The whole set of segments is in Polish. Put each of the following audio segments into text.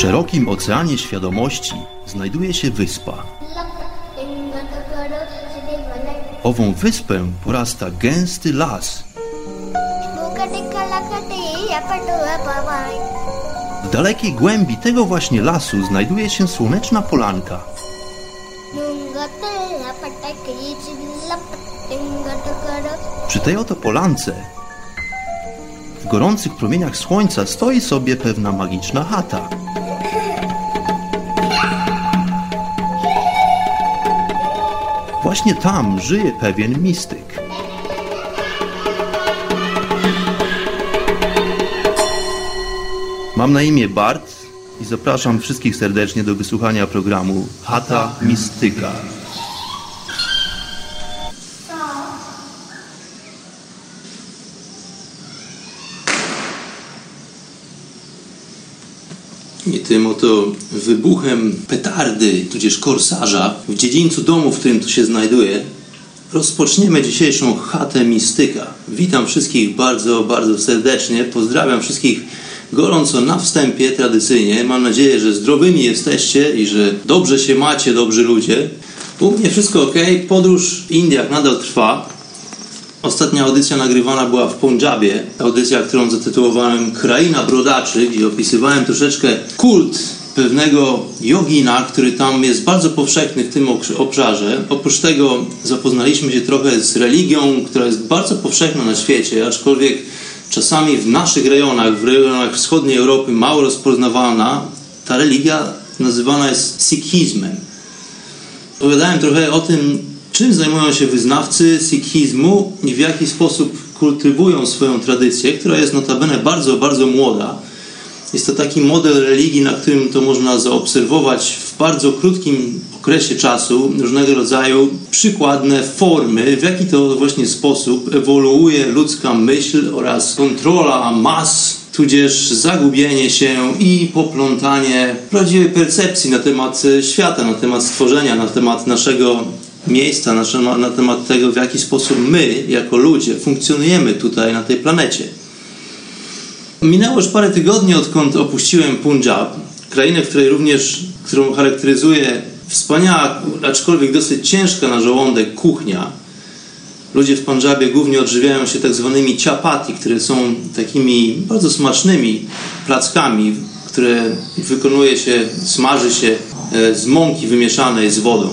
szerokim oceanie świadomości znajduje się wyspa. Ową wyspę porasta gęsty las. W dalekiej głębi tego właśnie lasu znajduje się słoneczna polanka. Przy tej oto polance w gorących promieniach słońca stoi sobie pewna magiczna chata. Właśnie tam żyje pewien mistyk. Mam na imię Bart i zapraszam wszystkich serdecznie do wysłuchania programu Chata Mistyka. I tym oto wybuchem petardy, tudzież korsarza w dziedzińcu domu, w którym tu się znajduje, rozpoczniemy dzisiejszą chatę mistyka. Witam wszystkich bardzo, bardzo serdecznie. Pozdrawiam wszystkich gorąco na wstępie, tradycyjnie. Mam nadzieję, że zdrowymi jesteście i że dobrze się macie, dobrzy ludzie. U mnie wszystko ok. Podróż w Indiach nadal trwa. Ostatnia audycja nagrywana była w Punjabie. Audycja, którą zatytułowałem Kraina Brodaczy, gdzie opisywałem troszeczkę kult pewnego jogina, który tam jest bardzo powszechny w tym obszarze. Oprócz tego zapoznaliśmy się trochę z religią, która jest bardzo powszechna na świecie, aczkolwiek czasami w naszych rejonach, w rejonach wschodniej Europy mało rozpoznawana, ta religia nazywana jest sikhizmem. Opowiadałem trochę o tym, czym zajmują się wyznawcy sikhizmu i w jaki sposób kultywują swoją tradycję, która jest notabene bardzo, bardzo młoda. Jest to taki model religii, na którym to można zaobserwować w bardzo krótkim okresie czasu różnego rodzaju przykładne formy, w jaki to właśnie sposób ewoluuje ludzka myśl oraz kontrola mas, tudzież zagubienie się i poplątanie prawdziwej percepcji na temat świata, na temat stworzenia, na temat naszego miejsca, na, na temat tego, w jaki sposób my, jako ludzie, funkcjonujemy tutaj na tej planecie. Minęło już parę tygodni, odkąd opuściłem Punjab, krainę, w której również, którą charakteryzuje wspaniała, aczkolwiek dosyć ciężka na żołądek kuchnia. Ludzie w Punjabie głównie odżywiają się tak zwanymi chapati, które są takimi bardzo smacznymi plackami, które wykonuje się, smaży się e, z mąki wymieszanej z wodą.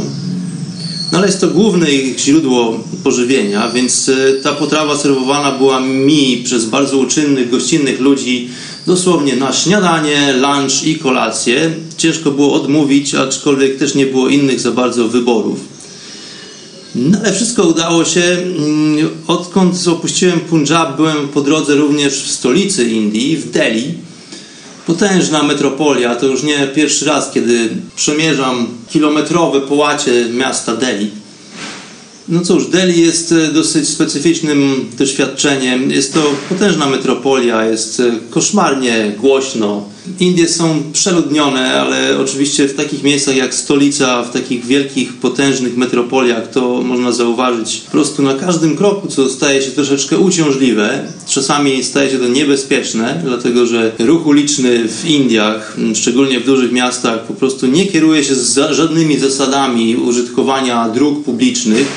No ale jest to główne ich źródło pożywienia, więc e, ta potrawa serwowana była mi przez bardzo uczynnych, gościnnych ludzi dosłownie na śniadanie, lunch i kolację. Ciężko było odmówić, aczkolwiek też nie było innych za bardzo wyborów. No ale wszystko udało się. Mm, odkąd opuściłem Punjab, byłem po drodze również w stolicy Indii, w Delhi potężna metropolia. To już nie pierwszy raz, kiedy przemierzam kilometrowe połacie miasta Delhi. No cóż, Delhi jest e, dosyć specyficznym doświadczeniem. Jest to potężna metropolia, jest e, koszmarnie głośno. Indie są przeludnione, ale oczywiście w takich miejscach jak stolica, w takich wielkich, potężnych metropoliach, to można zauważyć po prostu na każdym kroku, co staje się troszeczkę uciążliwe. Czasami staje się to niebezpieczne, dlatego że ruch uliczny w Indiach, szczególnie w dużych miastach, po prostu nie kieruje się za żadnymi zasadami użytkowania dróg publicznych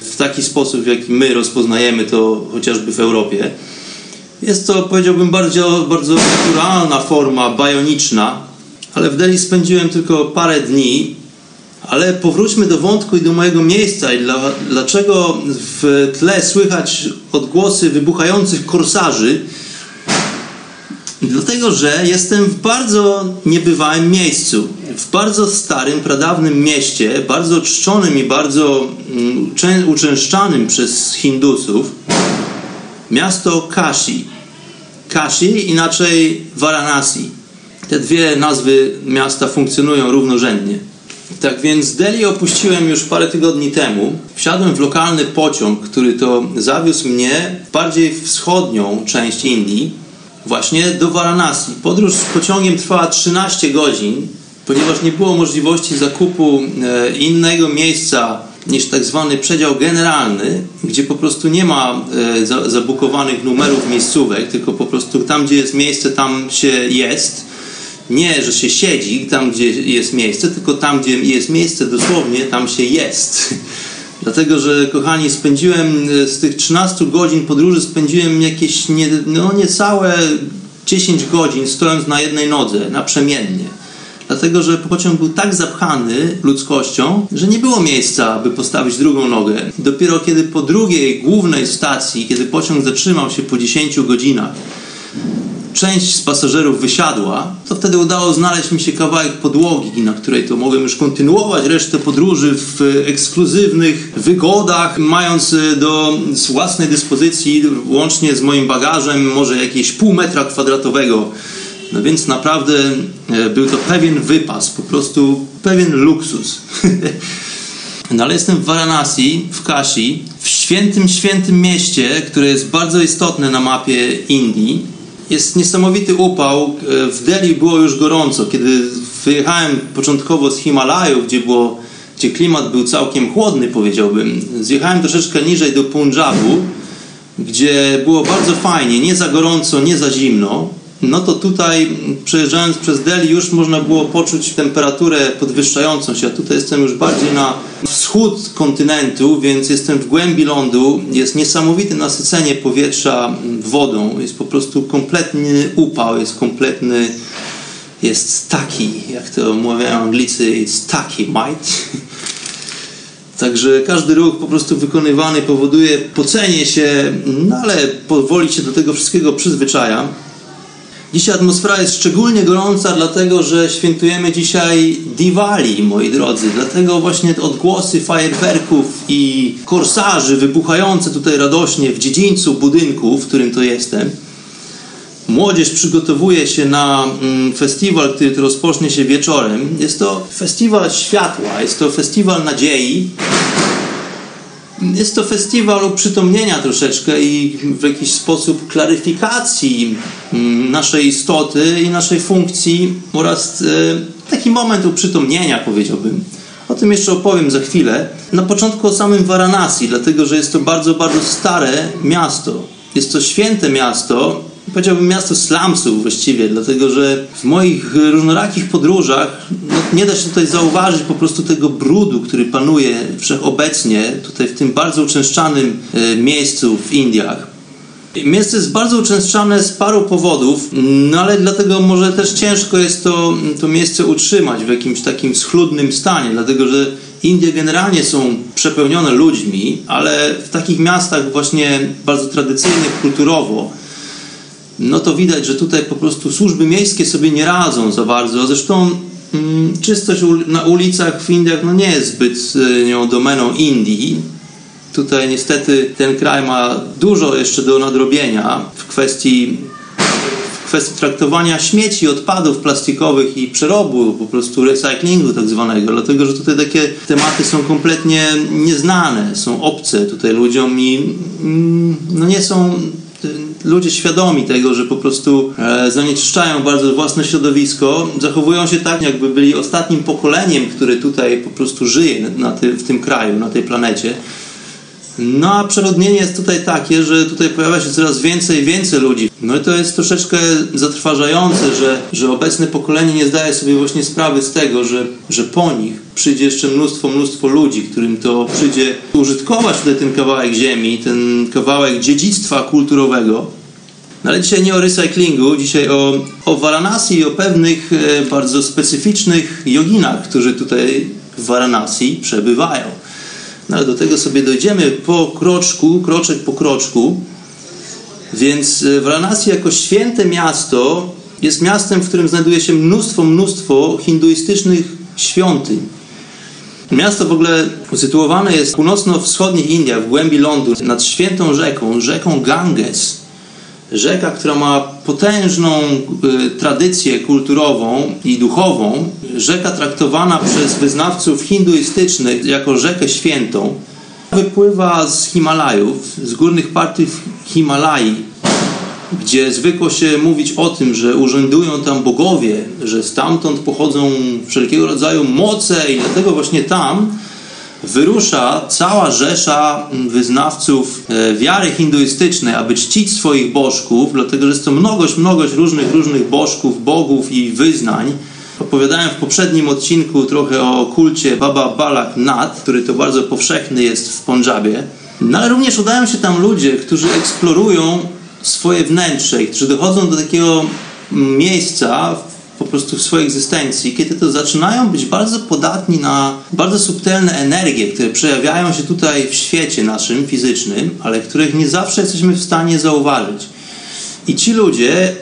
w taki sposób, w jaki my rozpoznajemy to chociażby w Europie. Jest to, powiedziałbym, bardzo, bardzo naturalna forma, bajoniczna, ale w Delhi spędziłem tylko parę dni. Ale powróćmy do wątku i do mojego miejsca i dla, dlaczego w tle słychać odgłosy wybuchających korsarzy. Dlatego, że jestem w bardzo niebywałym miejscu, w bardzo starym, pradawnym mieście, bardzo czczonym i bardzo mm, uczęszczanym przez Hindusów, miasto Kashi. Kashi, inaczej Varanasi. Te dwie nazwy miasta funkcjonują równorzędnie. Tak więc Delhi opuściłem już parę tygodni temu. Wsiadłem w lokalny pociąg, który to zawiózł mnie w bardziej wschodnią część Indii, właśnie do Varanasi. Podróż z pociągiem trwała 13 godzin, ponieważ nie było możliwości zakupu e, innego miejsca niż tak zwany przedział generalny, gdzie po prostu nie ma e, zabukowanych numerów miejscówek, tylko po prostu tam, gdzie jest miejsce, tam się jest. Nie, że się siedzi tam, gdzie jest miejsce, tylko tam, gdzie jest miejsce, dosłownie tam się jest. Dlatego, że kochani, spędziłem e, z tych 13 godzin podróży, spędziłem jakieś nie, no, niecałe 10 godzin stojąc na jednej nodze, naprzemiennie. Dlatego, że pociąg był tak zapchany ludzkością, że nie było miejsca, aby postawić drugą nogę. Dopiero kiedy po drugiej głównej stacji, kiedy pociąg zatrzymał się po 10 godzinach, część z pasażerów wysiadła, to wtedy udało znaleźć mi się kawałek podłogi, na której to mogłem już kontynuować resztę podróży w ekskluzywnych wygodach, mając e, do własnej dyspozycji, łącznie z moim bagażem, może jakieś pół metra kwadratowego. No więc naprawdę e, był to pewien wypas, po prostu pewien luksus. No ale jestem w Varanasi, w Kashi, w świętym, świętym mieście, które jest bardzo istotne na mapie Indii jest niesamowity upał. E, w Delhi było już gorąco. Kiedy wyjechałem początkowo z Himalajów, gdzie, było, gdzie klimat był całkiem chłodny, powiedziałbym, zjechałem troszeczkę niżej do Punjabu, gdzie było bardzo fajnie, nie za gorąco, nie za zimno no to tutaj przejeżdżając przez Delhi już można było poczuć temperaturę podwyższającą się, a tutaj jestem już bardziej na wschód kontynentu, więc jestem w głębi lądu, jest niesamowite nasycenie powietrza wodą, jest po prostu kompletny upał, jest kompletny, jest taki, jak to mówią Anglicy, jest taki, mate. Także każdy ruch po prostu wykonywany powoduje pocenie się, no ale powoli się do tego wszystkiego przyzwyczaja. Dzisiaj atmosfera jest szczególnie gorąca, dlatego że świętujemy dzisiaj Diwali, moi drodzy. Dlatego właśnie odgłosy fajerwerków i korsarzy wybuchające tutaj radośnie w dziedzińcu budynku, w którym to jestem. Młodzież przygotowuje się na mm, festiwal, który rozpocznie się wieczorem. Jest to festiwal światła, jest to festiwal nadziei, jest to festiwal uprzytomnienia troszeczkę i w jakiś sposób klaryfikacji mm, naszej istoty i naszej funkcji oraz e, taki moment uprzytomnienia powiedziałbym. O tym jeszcze opowiem za chwilę. Na początku o samym Varanasi, dlatego że jest to bardzo, bardzo stare miasto. Jest to święte miasto, powiedziałbym miasto slumsów właściwie, dlatego że w moich różnorakich podróżach no, nie da się tutaj zauważyć po prostu tego brudu, który panuje wszechobecnie tutaj w tym bardzo uczęszczanym e, miejscu w Indiach. Miejsce jest bardzo uczęszczane z paru powodów, no ale dlatego może też ciężko jest to, to miejsce utrzymać w jakimś takim schludnym stanie, dlatego że Indie generalnie są przepełnione ludźmi, ale w takich miastach właśnie bardzo tradycyjnych kulturowo, no to widać, że tutaj po prostu służby miejskie sobie nie radzą za bardzo. Zresztą mm, czystość na ulicach w Indiach no nie jest zbyt y, nią domeną Indii. Tutaj niestety ten kraj ma dużo jeszcze do nadrobienia w kwestii, w kwestii traktowania śmieci, odpadów plastikowych i przerobu, po prostu recyklingu tak zwanego, dlatego że tutaj takie tematy są kompletnie nieznane, są obce tutaj ludziom i mm, no nie są ludzie świadomi tego, że po prostu e, zanieczyszczają bardzo własne środowisko, zachowują się tak, jakby byli ostatnim pokoleniem, które tutaj po prostu żyje na ty, w tym kraju, na tej planecie. No a przeludnienie jest tutaj takie, że tutaj pojawia się coraz więcej i więcej ludzi. No i to jest troszeczkę zatrważające, że, że obecne pokolenie nie zdaje sobie właśnie sprawy z tego, że, że po nich przyjdzie jeszcze mnóstwo, mnóstwo ludzi, którym to przyjdzie użytkować tutaj ten kawałek ziemi, ten kawałek dziedzictwa kulturowego. No ale dzisiaj nie o recyklingu, dzisiaj o, o Varanasi i o pewnych e, bardzo specyficznych joginach, którzy tutaj w Varanasi przebywają. No ale do tego sobie dojdziemy po kroczku, kroczek po kroczku. Więc e, Varanasi jako święte miasto jest miastem, w którym znajduje się mnóstwo, mnóstwo hinduistycznych świątyń. Miasto w ogóle usytuowane jest w północno-wschodnich Indiach, w głębi lądu, nad świętą rzeką, rzeką Ganges. Rzeka, która ma potężną y, tradycję kulturową i duchową. Rzeka traktowana przez wyznawców hinduistycznych jako rzekę świętą. Wypływa z Himalajów, z górnych partii Himalai, gdzie zwykło się mówić o tym, że urzędują tam bogowie, że stamtąd pochodzą wszelkiego rodzaju moce i dlatego właśnie tam wyrusza cała rzesza wyznawców e, wiary hinduistycznej, aby czcić swoich bożków, dlatego że jest to mnogość, mnogość różnych, różnych bożków, bogów i wyznań. Opowiadałem w poprzednim odcinku trochę o kulcie Baba Balak Nath, który to bardzo powszechny jest w Pondżabie. No ale również udają się tam ludzie, którzy eksplorują swoje wnętrze i którzy dochodzą do takiego miejsca po prostu w swojej egzystencji, kiedy to zaczynają być bardzo podatni na bardzo subtelne energie, które przejawiają się tutaj w świecie naszym fizycznym, ale których nie zawsze jesteśmy w stanie zauważyć. I ci ludzie,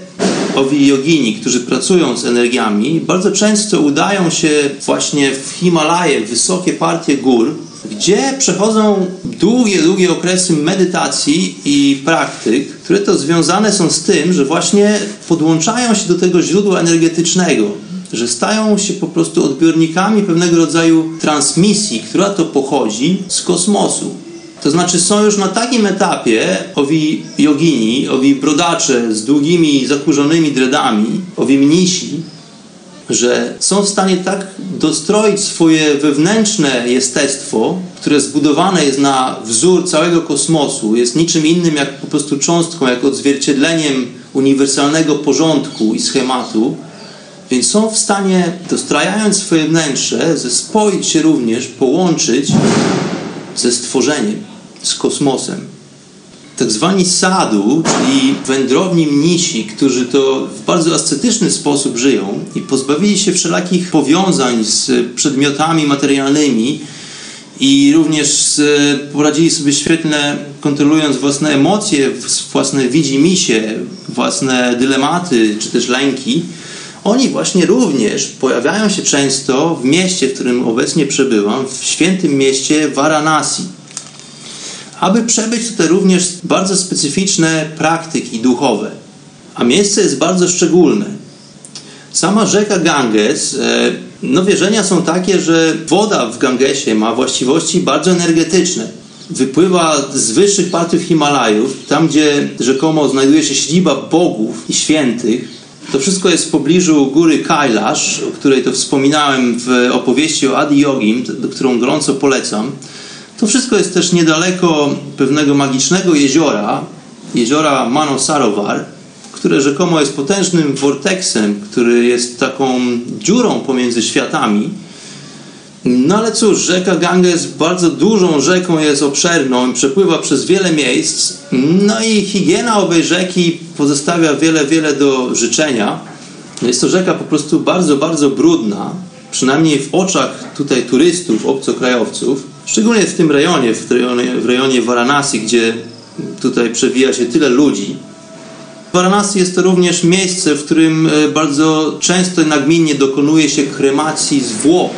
owi jogini, którzy pracują z energiami, bardzo często udają się właśnie w Himalaje, w wysokie partie gór, gdzie przechodzą długie, długie okresy medytacji i praktyk, które to związane są z tym, że właśnie podłączają się do tego źródła energetycznego, że stają się po prostu odbiornikami pewnego rodzaju transmisji, która to pochodzi z kosmosu. To znaczy są już na takim etapie owi jogini, owi brodacze z długimi, zakurzonymi dreadami, owi mnisi, że są w stanie tak dostroić swoje wewnętrzne jestestwo, które zbudowane jest na wzór całego kosmosu, jest niczym innym jak po prostu cząstką, jak odzwierciedleniem uniwersalnego porządku i schematu, więc są w stanie, dostrajając swoje wnętrze, zespoić się również, połączyć ze stworzeniem, z kosmosem tak zwani sadu, czyli wędrowni mnisi, którzy to w bardzo ascetyczny sposób żyją i pozbawili się wszelakich powiązań z przedmiotami materialnymi i również poradzili sobie świetnie kontrolując własne emocje, własne widzimisię, własne dylematy czy też lęki, oni właśnie również pojawiają się często w mieście, w którym obecnie przebywam, w świętym mieście Varanasi aby przebyć tutaj również bardzo specyficzne praktyki duchowe. A miejsce jest bardzo szczególne. Sama rzeka Ganges, e, no wierzenia są takie, że woda w Gangesie ma właściwości bardzo energetyczne. Wypływa z wyższych partiów Himalajów, tam gdzie rzekomo znajduje się siedziba bogów i świętych. To wszystko jest w pobliżu góry Kailash, o której to wspominałem w opowieści o Adi Yogim, którą gorąco polecam. To wszystko jest też niedaleko pewnego magicznego jeziora, jeziora Manosarovar, które rzekomo jest potężnym vortexem, który jest taką dziurą pomiędzy światami. No ale cóż, rzeka Ganges bardzo dużą rzeką jest obszerną przepływa przez wiele miejsc. No i higiena owej rzeki pozostawia wiele, wiele do życzenia. Jest to rzeka po prostu bardzo, bardzo brudna, przynajmniej w oczach tutaj turystów, obcokrajowców. Szczególnie w tym rejonie, w rejonie, w rejonie Varanasi, gdzie tutaj przewija się tyle ludzi. Varanasi jest to również miejsce, w którym e, bardzo często nagminnie dokonuje się kremacji zwłok.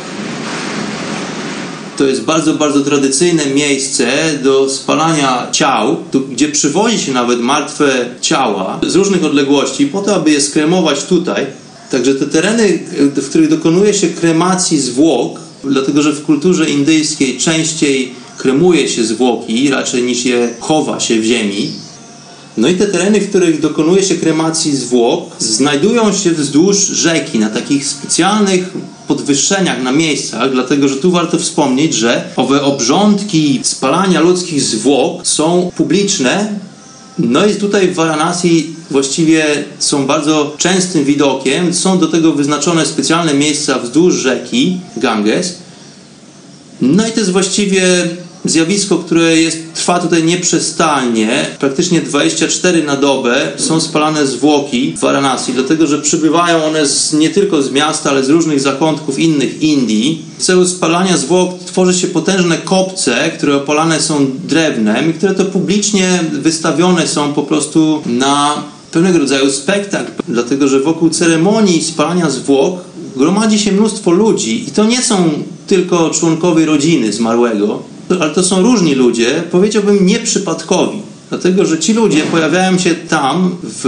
To jest bardzo, bardzo tradycyjne miejsce do spalania ciał, gdzie przywozi się nawet martwe ciała z różnych odległości po to, aby je skremować tutaj. Także te tereny, w których dokonuje się kremacji zwłok, dlatego że w kulturze indyjskiej częściej kremuje się zwłoki raczej niż je chowa się w ziemi. No i te tereny, w których dokonuje się kremacji zwłok, znajdują się wzdłuż rzeki, na takich specjalnych podwyższeniach na miejscach, dlatego że tu warto wspomnieć, że owe obrządki spalania ludzkich zwłok są publiczne. No i tutaj w Varanasi właściwie są bardzo częstym widokiem. Są do tego wyznaczone specjalne miejsca wzdłuż rzeki Ganges. No i to jest właściwie zjawisko, które jest, trwa tutaj nieprzestalnie. Praktycznie 24 na dobę są spalane zwłoki w Varanasi, dlatego że przybywają one z, nie tylko z miasta, ale z różnych zakątków innych Indii. W celu spalania zwłok tworzy się potężne kopce, które opalane są drewnem i które to publicznie wystawione są po prostu na pewnego rodzaju spektakl, dlatego że wokół ceremonii spalania zwłok gromadzi się mnóstwo ludzi i to nie są tylko członkowie rodziny zmarłego, ale to są różni ludzie, powiedziałbym nieprzypadkowi. Dlatego, że ci ludzie pojawiają się tam w,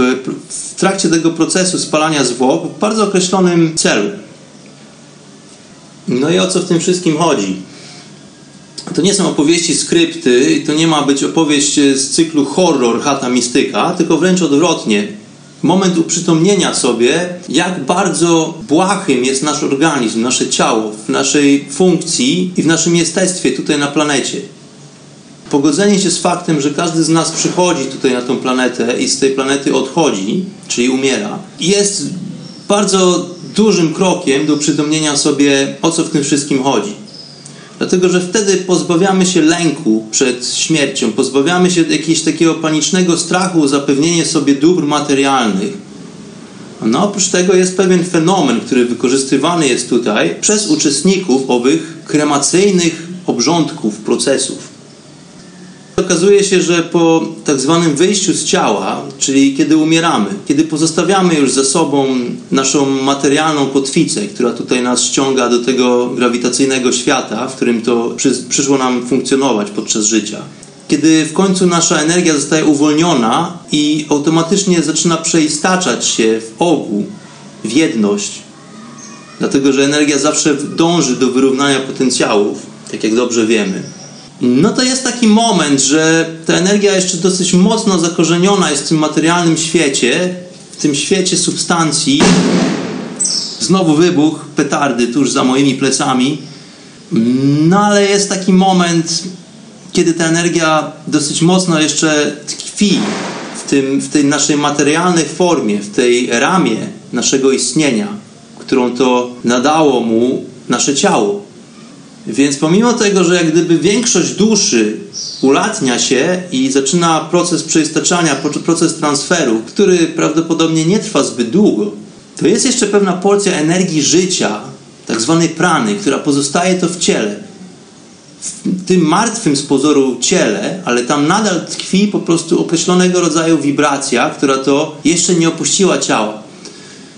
w trakcie tego procesu spalania zwłok w bardzo określonym celu. No i o co w tym wszystkim chodzi? To nie są opowieści skrypty, to nie ma być opowieść z cyklu horror, chata mistyka, tylko wręcz odwrotnie. moment uprzytomnienia sobie, jak bardzo błahym jest nasz organizm, nasze ciało, w naszej funkcji i w naszym jestestwie tutaj na planecie. Pogodzenie się z faktem, że każdy z nas przychodzi tutaj na tą planetę i z tej planety odchodzi, czyli umiera, jest bardzo dużym krokiem do uprzytomnienia sobie, o co w tym wszystkim chodzi. Dlatego, że wtedy pozbawiamy się lęku przed śmiercią, pozbawiamy się jakiegoś takiego panicznego strachu zapewnienie sobie dóbr materialnych. No oprócz tego jest pewien fenomen, który wykorzystywany jest tutaj przez uczestników owych kremacyjnych obrządków, procesów. Okazuje się, że po tak zwanym wyjściu z ciała, czyli kiedy umieramy, kiedy pozostawiamy już za sobą naszą materialną kotwicę, która tutaj nas ściąga do tego grawitacyjnego świata, w którym to przy, przyszło nam funkcjonować podczas życia, kiedy w końcu nasza energia zostaje uwolniona i automatycznie zaczyna przeistaczać się w ogół, w jedność, dlatego że energia zawsze dąży do wyrównania potencjałów, tak jak dobrze wiemy no to jest taki moment, że ta energia jeszcze dosyć mocno zakorzeniona jest w tym materialnym świecie, w tym świecie substancji. Znowu wybuch petardy tuż za moimi plecami. No ale jest taki moment, kiedy ta energia dosyć mocno jeszcze tkwi w, tym, w tej naszej materialnej formie, w tej ramie naszego istnienia, którą to nadało mu nasze ciało. Więc pomimo tego, że jak gdyby większość duszy ulatnia się i zaczyna proces przeistaczania, proces transferu, który prawdopodobnie nie trwa zbyt długo, to jest jeszcze pewna porcja energii życia, tak zwanej prany, która pozostaje to w ciele. W tym martwym z pozoru ciele, ale tam nadal tkwi po prostu określonego rodzaju wibracja, która to jeszcze nie opuściła ciała.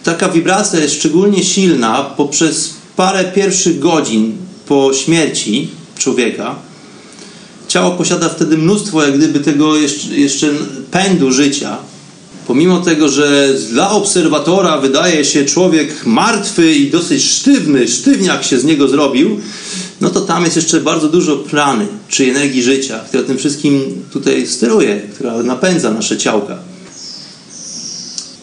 Taka wibracja jest szczególnie silna poprzez parę pierwszych godzin po śmierci człowieka, ciało posiada wtedy mnóstwo jak gdyby tego jeszcze, jeszcze pędu życia. Pomimo tego, że dla obserwatora wydaje się człowiek martwy i dosyć sztywny, sztywniak się z niego zrobił, no to tam jest jeszcze bardzo dużo plany, czy energii życia, która tym wszystkim tutaj steruje, która napędza nasze ciałka.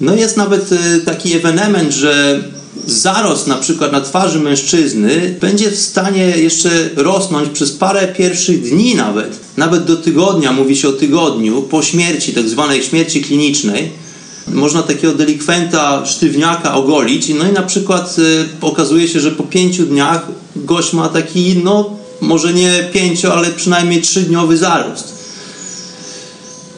No jest nawet e, taki ewenement, że zarost na przykład na twarzy mężczyzny będzie w stanie jeszcze rosnąć przez parę pierwszych dni nawet, nawet do tygodnia, mówi się o tygodniu, po śmierci, tak zwanej śmierci klinicznej. Można takiego delikwenta, sztywniaka ogolić, no i na przykład y, okazuje się, że po pięciu dniach gość ma taki, no może nie pięcio, ale przynajmniej trzydniowy zarost.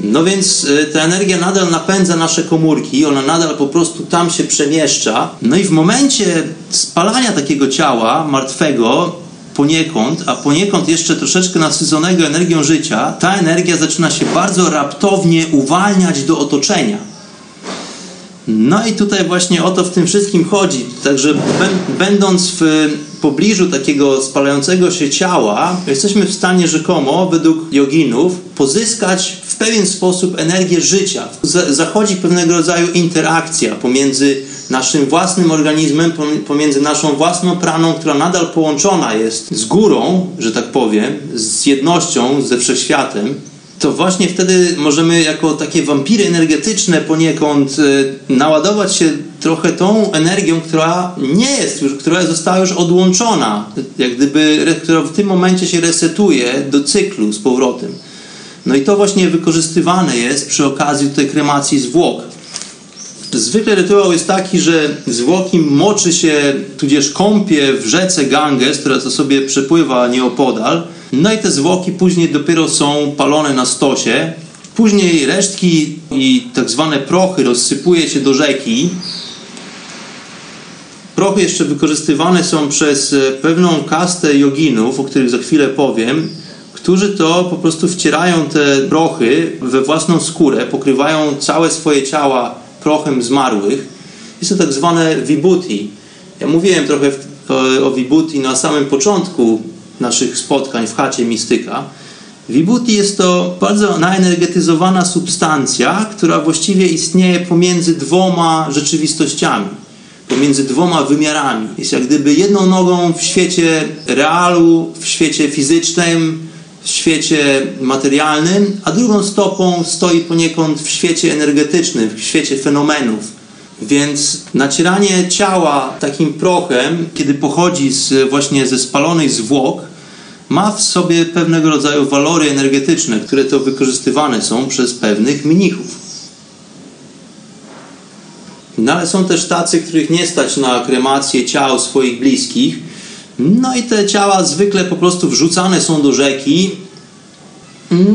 No więc y, ta energia nadal napędza nasze komórki, ona nadal po prostu tam się przemieszcza. No i w momencie spalania takiego ciała martwego, poniekąd, a poniekąd jeszcze troszeczkę nasyconego energią życia, ta energia zaczyna się bardzo raptownie uwalniać do otoczenia. No i tutaj właśnie o to w tym wszystkim chodzi. Także będąc w pobliżu takiego spalającego się ciała, jesteśmy w stanie rzekomo, według joginów, pozyskać w pewien sposób energię życia. Zachodzi pewnego rodzaju interakcja pomiędzy naszym własnym organizmem, pomiędzy naszą własną praną, która nadal połączona jest z górą, że tak powiem, z jednością ze wszechświatem, to właśnie wtedy możemy jako takie wampiry energetyczne poniekąd y, naładować się trochę tą energią, która nie jest już, która została już odłączona, jak gdyby, która w tym momencie się resetuje do cyklu z powrotem. No i to właśnie wykorzystywane jest przy okazji tej kremacji zwłok. Zwykle rytuał jest taki, że zwłoki moczy się, tudzież kąpie w rzece Ganges, która to sobie przepływa nieopodal, no i te zwłoki później dopiero są palone na stosie. Później resztki i tak zwane prochy rozsypuje się do rzeki. Prochy jeszcze wykorzystywane są przez e, pewną kastę joginów, o których za chwilę powiem, którzy to po prostu wcierają te prochy we własną skórę, pokrywają całe swoje ciała prochem zmarłych. Jest to tak zwane vibhuti. Ja mówiłem trochę o vibhuti na samym początku naszych spotkań w chacie mistyka. Vibhuti jest to bardzo naenergetyzowana substancja, która właściwie istnieje pomiędzy dwoma rzeczywistościami, pomiędzy dwoma wymiarami. Jest jak gdyby jedną nogą w świecie realu, w świecie fizycznym, w świecie materialnym, a drugą stopą stoi poniekąd w świecie energetycznym, w świecie fenomenów. Więc nacieranie ciała takim prochem, kiedy pochodzi z, właśnie ze spalonych zwłok, ma w sobie pewnego rodzaju walory energetyczne, które to wykorzystywane są przez pewnych mnichów. No ale są też tacy, których nie stać na kremację ciał swoich bliskich. No i te ciała zwykle po prostu wrzucane są do rzeki.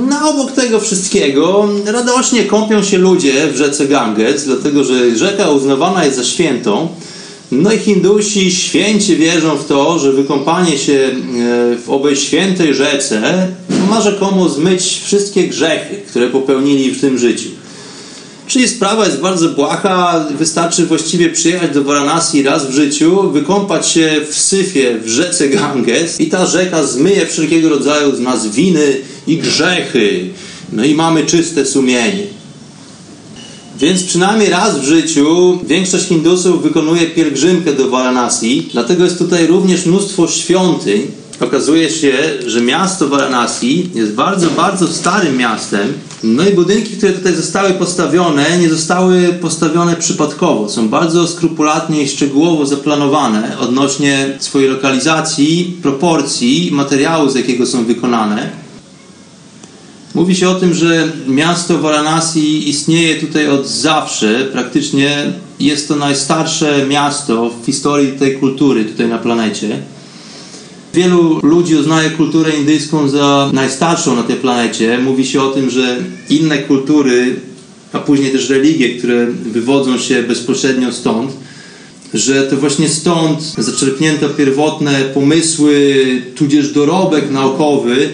No obok tego wszystkiego radośnie kąpią się ludzie w rzece Ganges, dlatego że rzeka uznawana jest za świętą. No i Hindusi święcie wierzą w to, że wykąpanie się e, w owej świętej rzece ma rzekomo zmyć wszystkie grzechy, które popełnili w tym życiu. Czyli sprawa jest bardzo błaha, wystarczy właściwie przyjechać do Varanasi raz w życiu, wykąpać się w syfie w rzece Ganges i ta rzeka zmyje wszelkiego rodzaju z nas winy i grzechy. No i mamy czyste sumienie. Więc przynajmniej raz w życiu większość Hindusów wykonuje pielgrzymkę do Varanasi, dlatego jest tutaj również mnóstwo świątyń. Okazuje się, że miasto Varanasi jest bardzo, bardzo starym miastem. No i budynki, które tutaj zostały postawione, nie zostały postawione przypadkowo. Są bardzo skrupulatnie i szczegółowo zaplanowane odnośnie swojej lokalizacji, proporcji, materiału, z jakiego są wykonane. Mówi się o tym, że miasto Varanasi istnieje tutaj od zawsze. Praktycznie jest to najstarsze miasto w historii tej kultury tutaj na planecie. Wielu ludzi uznaje kulturę indyjską za najstarszą na tej planecie. Mówi się o tym, że inne kultury, a później też religie, które wywodzą się bezpośrednio stąd, że to właśnie stąd zaczerpnięto pierwotne pomysły, tudzież dorobek naukowy,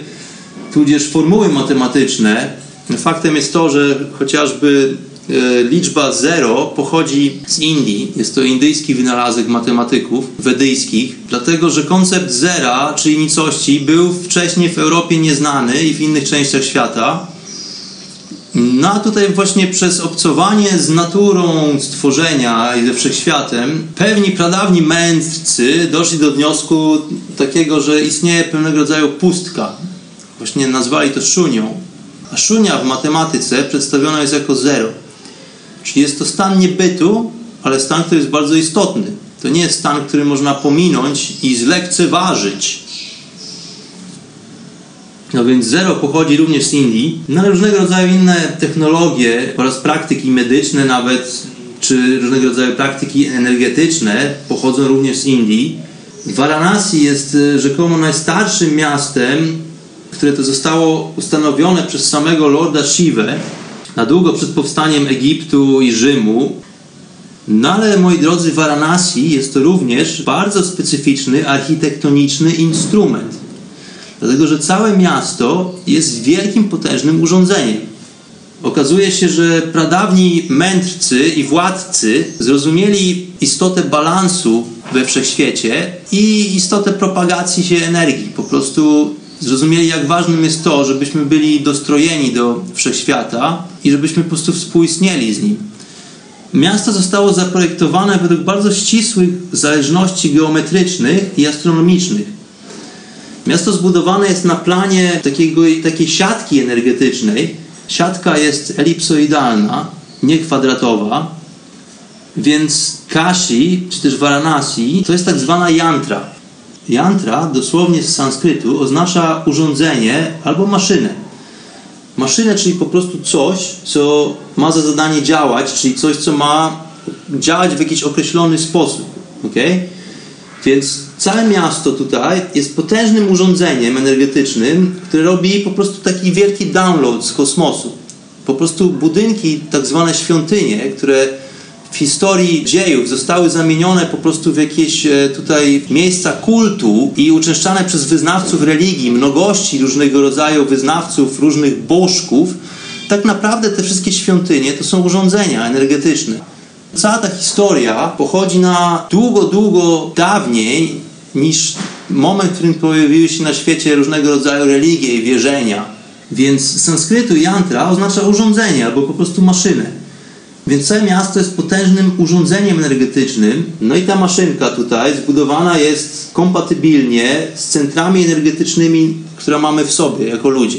tudzież formuły matematyczne. Faktem jest to, że chociażby liczba 0 pochodzi z Indii. Jest to indyjski wynalazek matematyków wedyjskich, dlatego że koncept zera, czyli nicości, był wcześniej w Europie nieznany i w innych częściach świata. No a tutaj właśnie przez obcowanie z naturą stworzenia i ze wszechświatem, pewni pradawni mędrcy doszli do wniosku takiego, że istnieje pewnego rodzaju pustka, Właśnie nazwali to szunią. A szunia w matematyce przedstawiona jest jako zero. Czyli jest to stan niebytu, ale stan, który jest bardzo istotny. To nie jest stan, który można pominąć i zlekceważyć. No więc zero pochodzi również z Indii, no ale różnego rodzaju inne technologie oraz praktyki medyczne nawet, czy różnego rodzaju praktyki energetyczne pochodzą również z Indii. Varanasi jest e, rzekomo najstarszym miastem które to zostało ustanowione przez samego Lorda Shiva na długo przed powstaniem Egiptu i Rzymu. No ale moi drodzy, Varanasi jest to również bardzo specyficzny architektoniczny instrument. Dlatego, że całe miasto jest wielkim, potężnym urządzeniem. Okazuje się, że pradawni mędrcy i władcy zrozumieli istotę balansu we wszechświecie i istotę propagacji się energii. Po prostu zrozumieli, jak ważnym jest to, żebyśmy byli dostrojeni do wszechświata i żebyśmy po prostu współistnieli z nim. Miasto zostało zaprojektowane według bardzo ścisłych zależności geometrycznych i astronomicznych. Miasto zbudowane jest na planie takiego, takiej siatki energetycznej. Siatka jest elipsoidalna, nie kwadratowa, więc Kashi, czy też Varanasi, to jest tak zwana yantra. Yantra dosłownie z sanskrytu oznacza urządzenie albo maszynę. Maszynę, czyli po prostu coś, co ma za zadanie działać, czyli coś, co ma działać w jakiś określony sposób. Okay? Więc całe miasto tutaj jest potężnym urządzeniem energetycznym, które robi po prostu taki wielki download z kosmosu. Po prostu budynki, tak zwane świątynie, które w historii dziejów zostały zamienione po prostu w jakieś e, tutaj miejsca kultu i uczęszczane przez wyznawców religii, mnogości różnego rodzaju wyznawców, różnych bożków, tak naprawdę te wszystkie świątynie to są urządzenia energetyczne. Cała ta historia pochodzi na długo, długo dawniej niż moment, w którym pojawiły się na świecie różnego rodzaju religie i wierzenia. Więc z sanskrytu yantra oznacza urządzenie albo po prostu maszynę. Więc całe miasto jest potężnym urządzeniem energetycznym. No i ta maszynka tutaj zbudowana jest kompatybilnie z centrami energetycznymi, które mamy w sobie jako ludzie.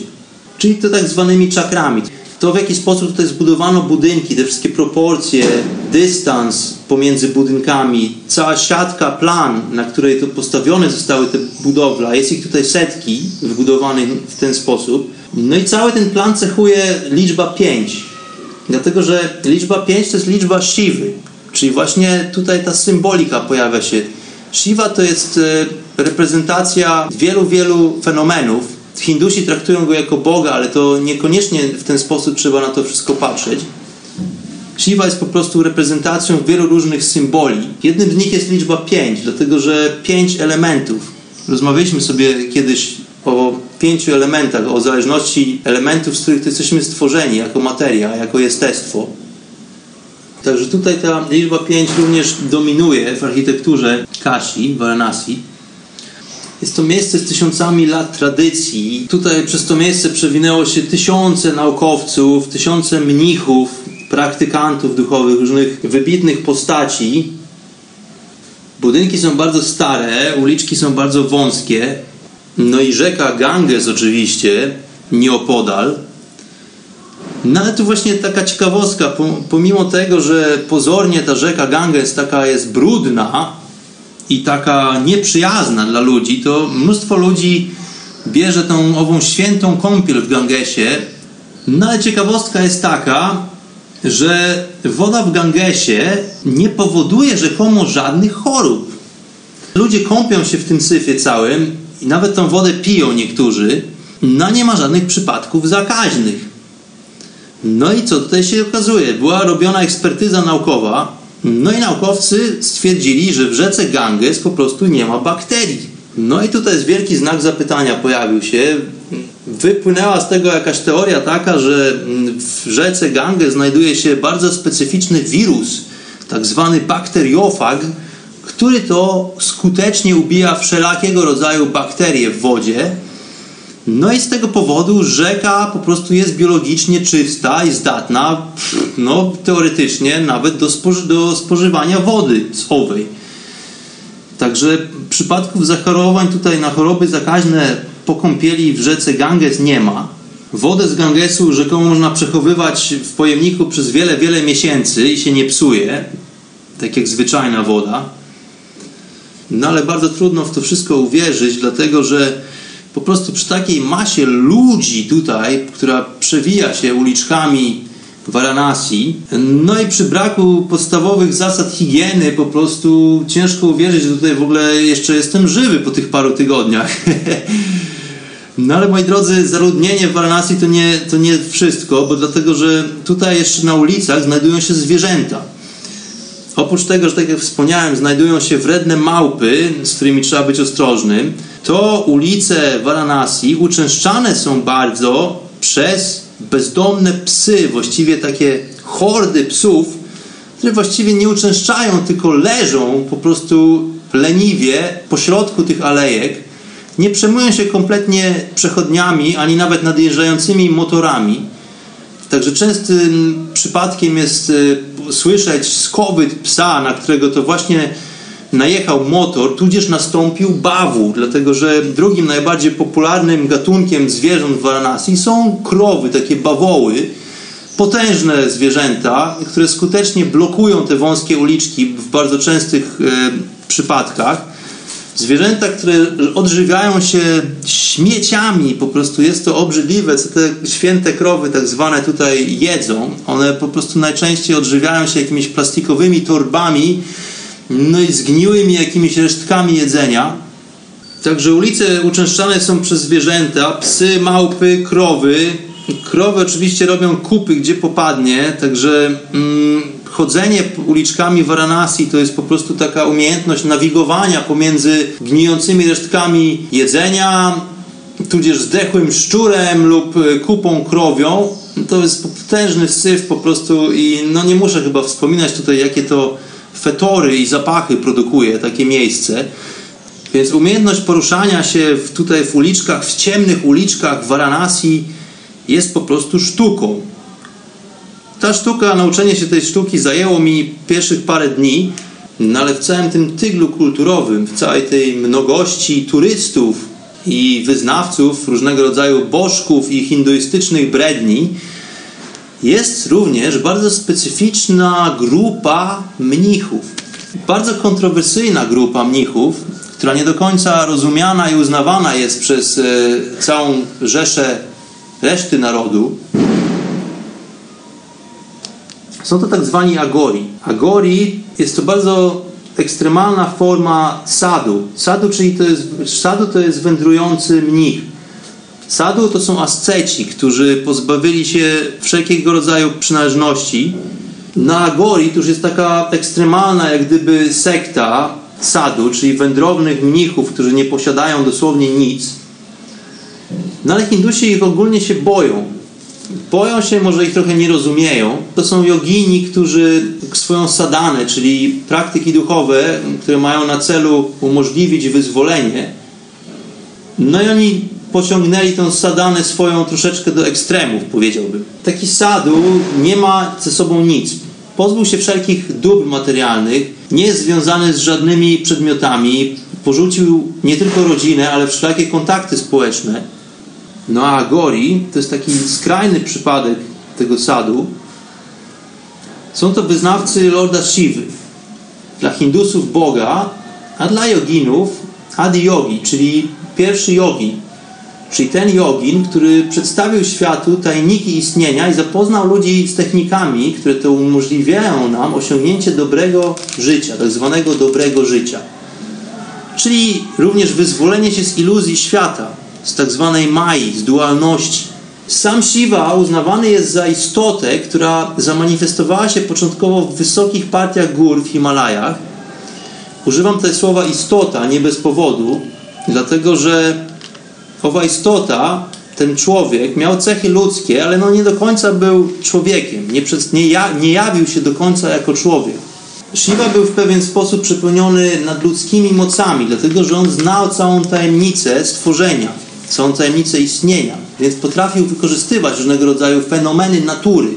Czyli to tak zwanymi czakrami. To w jaki sposób tutaj zbudowano budynki, te wszystkie proporcje, dystans pomiędzy budynkami, cała siatka, plan, na której to postawione zostały te budowle, jest ich tutaj setki wybudowanych w ten sposób. No i cały ten plan cechuje liczba 5. Dlatego, że liczba 5 to jest liczba Siwy, czyli właśnie tutaj ta symbolika pojawia się. Shiva to jest e, reprezentacja wielu, wielu fenomenów. Hindusi traktują go jako Boga, ale to niekoniecznie w ten sposób trzeba na to wszystko patrzeć. Shiva jest po prostu reprezentacją wielu różnych symboli. Jednym z nich jest liczba 5, dlatego że 5 elementów. Rozmawialiśmy sobie kiedyś o pięciu elementach, o zależności elementów, z których jesteśmy stworzeni jako materia, jako jestestwo. Także tutaj ta liczba 5 również dominuje w architekturze Kashi, Varanasi. Jest to miejsce z tysiącami lat tradycji. Tutaj przez to miejsce przewinęło się tysiące naukowców, tysiące mnichów, praktykantów duchowych, różnych wybitnych postaci. Budynki są bardzo stare, uliczki są bardzo wąskie. No i rzeka Ganges oczywiście, nieopodal. No ale tu właśnie taka ciekawostka, pomimo tego, że pozornie ta rzeka Ganges taka jest brudna i taka nieprzyjazna dla ludzi, to mnóstwo ludzi bierze tą ową świętą kąpiel w Gangesie. No ale ciekawostka jest taka, że woda w Gangesie nie powoduje rzekomo żadnych chorób. Ludzie kąpią się w tym syfie całym i nawet tą wodę piją niektórzy, no nie ma żadnych przypadków zakaźnych. No i co tutaj się okazuje? Była robiona ekspertyza naukowa, no i naukowcy stwierdzili, że w rzece Ganges po prostu nie ma bakterii. No i tutaj jest wielki znak zapytania pojawił się. Wypłynęła z tego jakaś teoria taka, że w rzece Ganges znajduje się bardzo specyficzny wirus, tak zwany bakteriofag, który to skutecznie ubija wszelakiego rodzaju bakterie w wodzie. No i z tego powodu rzeka po prostu jest biologicznie czysta i zdatna, no teoretycznie nawet do, spoży do spożywania wody z owej. Także przypadków zachorowań tutaj na choroby zakaźne po kąpieli w rzece Ganges nie ma. Wodę z Gangesu rzekomo można przechowywać w pojemniku przez wiele, wiele miesięcy i się nie psuje, tak jak zwyczajna woda. No ale bardzo trudno w to wszystko uwierzyć, dlatego że po prostu przy takiej masie ludzi tutaj, która przewija się uliczkami Varanasi, no i przy braku podstawowych zasad higieny po prostu ciężko uwierzyć, że tutaj w ogóle jeszcze jestem żywy po tych paru tygodniach. No ale moi drodzy, zaludnienie w Varanasi to nie, to nie wszystko, bo dlatego, że tutaj jeszcze na ulicach znajdują się zwierzęta. Oprócz tego, że tak jak wspomniałem, znajdują się wredne małpy, z którymi trzeba być ostrożnym, to ulice Varanasi uczęszczane są bardzo przez bezdomne psy, właściwie takie hordy psów, które właściwie nie uczęszczają, tylko leżą po prostu leniwie po środku tych alejek. Nie przejmują się kompletnie przechodniami, ani nawet nadjeżdżającymi motorami. Także częstym przypadkiem jest y, słyszeć skowyt psa, na którego to właśnie najechał motor, tudzież nastąpił bawu, dlatego że drugim najbardziej popularnym gatunkiem zwierząt w Varanasi są krowy, takie bawoły, potężne zwierzęta, które skutecznie blokują te wąskie uliczki w bardzo częstych e, przypadkach. Zwierzęta, które odżywiają się śmieciami, po prostu jest to obrzydliwe, co te święte krowy tak zwane tutaj jedzą. One po prostu najczęściej odżywiają się jakimiś plastikowymi torbami, no i zgniłymi jakimiś resztkami jedzenia. Także ulice uczęszczane są przez zwierzęta, psy, małpy, krowy. Krowy oczywiście robią kupy, gdzie popadnie, także mm, chodzenie uliczkami Varanasi to jest po prostu taka umiejętność nawigowania pomiędzy gnijącymi resztkami jedzenia, tudzież zdechłym szczurem lub e, kupą krowią. To jest potężny syf po prostu i no nie muszę chyba wspominać tutaj, jakie to fetory i zapachy produkuje takie miejsce. Więc umiejętność poruszania się tutaj w uliczkach, w ciemnych uliczkach Varanasi jest po prostu sztuką. Ta sztuka, nauczenie się tej sztuki zajęło mi pierwszych parę dni, no ale w całym tym tyglu kulturowym, w całej tej mnogości turystów i wyznawców różnego rodzaju bożków i hinduistycznych bredni, jest również bardzo specyficzna grupa mnichów. Bardzo kontrowersyjna grupa mnichów, która nie do końca rozumiana i uznawana jest przez e, całą rzeszę reszty narodu. Są to tak zwani agori. Agori jest to bardzo ekstremalna forma sadu. Sadu, czyli to jest, sadu to jest wędrujący mnich. Sadu to są asceci, którzy pozbawili się wszelkiego rodzaju przynależności. Na Agori to już jest taka ekstremalna, jak gdyby sekta sadu, czyli wędrownych mnichów, którzy nie posiadają dosłownie nic. No ale Hindusi ich ogólnie się boją. Boją się, może ich trochę nie rozumieją. To są jogini, którzy swoją sadanę, czyli praktyki duchowe, które mają na celu umożliwić wyzwolenie, no i oni pociągnęli tą sadanę swoją troszeczkę do ekstremów, powiedziałbym. Taki sadu nie ma ze sobą nic. Pozbył się wszelkich dóbr materialnych, nie jest związany z żadnymi przedmiotami, porzucił nie tylko rodzinę, ale wszelkie kontakty społeczne. No a Gori to jest taki skrajny przypadek tego sadu. Są to wyznawcy Lorda Shivy. Dla Hindusów Boga, a dla joginów Adi Yogi, czyli pierwszy yogi, Czyli ten jogin, który przedstawił światu tajniki istnienia i zapoznał ludzi z technikami, które to umożliwiają nam osiągnięcie dobrego życia, tak zwanego dobrego życia. Czyli również wyzwolenie się z iluzji świata, z tak zwanej mai, z dualności. Sam Shiva uznawany jest za istotę, która zamanifestowała się początkowo w wysokich partiach gór w Himalajach. Używam tutaj słowa istota nie bez powodu, dlatego że owa istota, ten człowiek, miał cechy ludzkie, ale no nie do końca był człowiekiem. Nie, przez, nie, ja, nie jawił się do końca jako człowiek. Shiva był w pewien sposób przepełniony nadludzkimi mocami, dlatego że on znał całą tajemnicę stworzenia, całą tajemnicę istnienia, więc potrafił wykorzystywać różnego rodzaju fenomeny natury.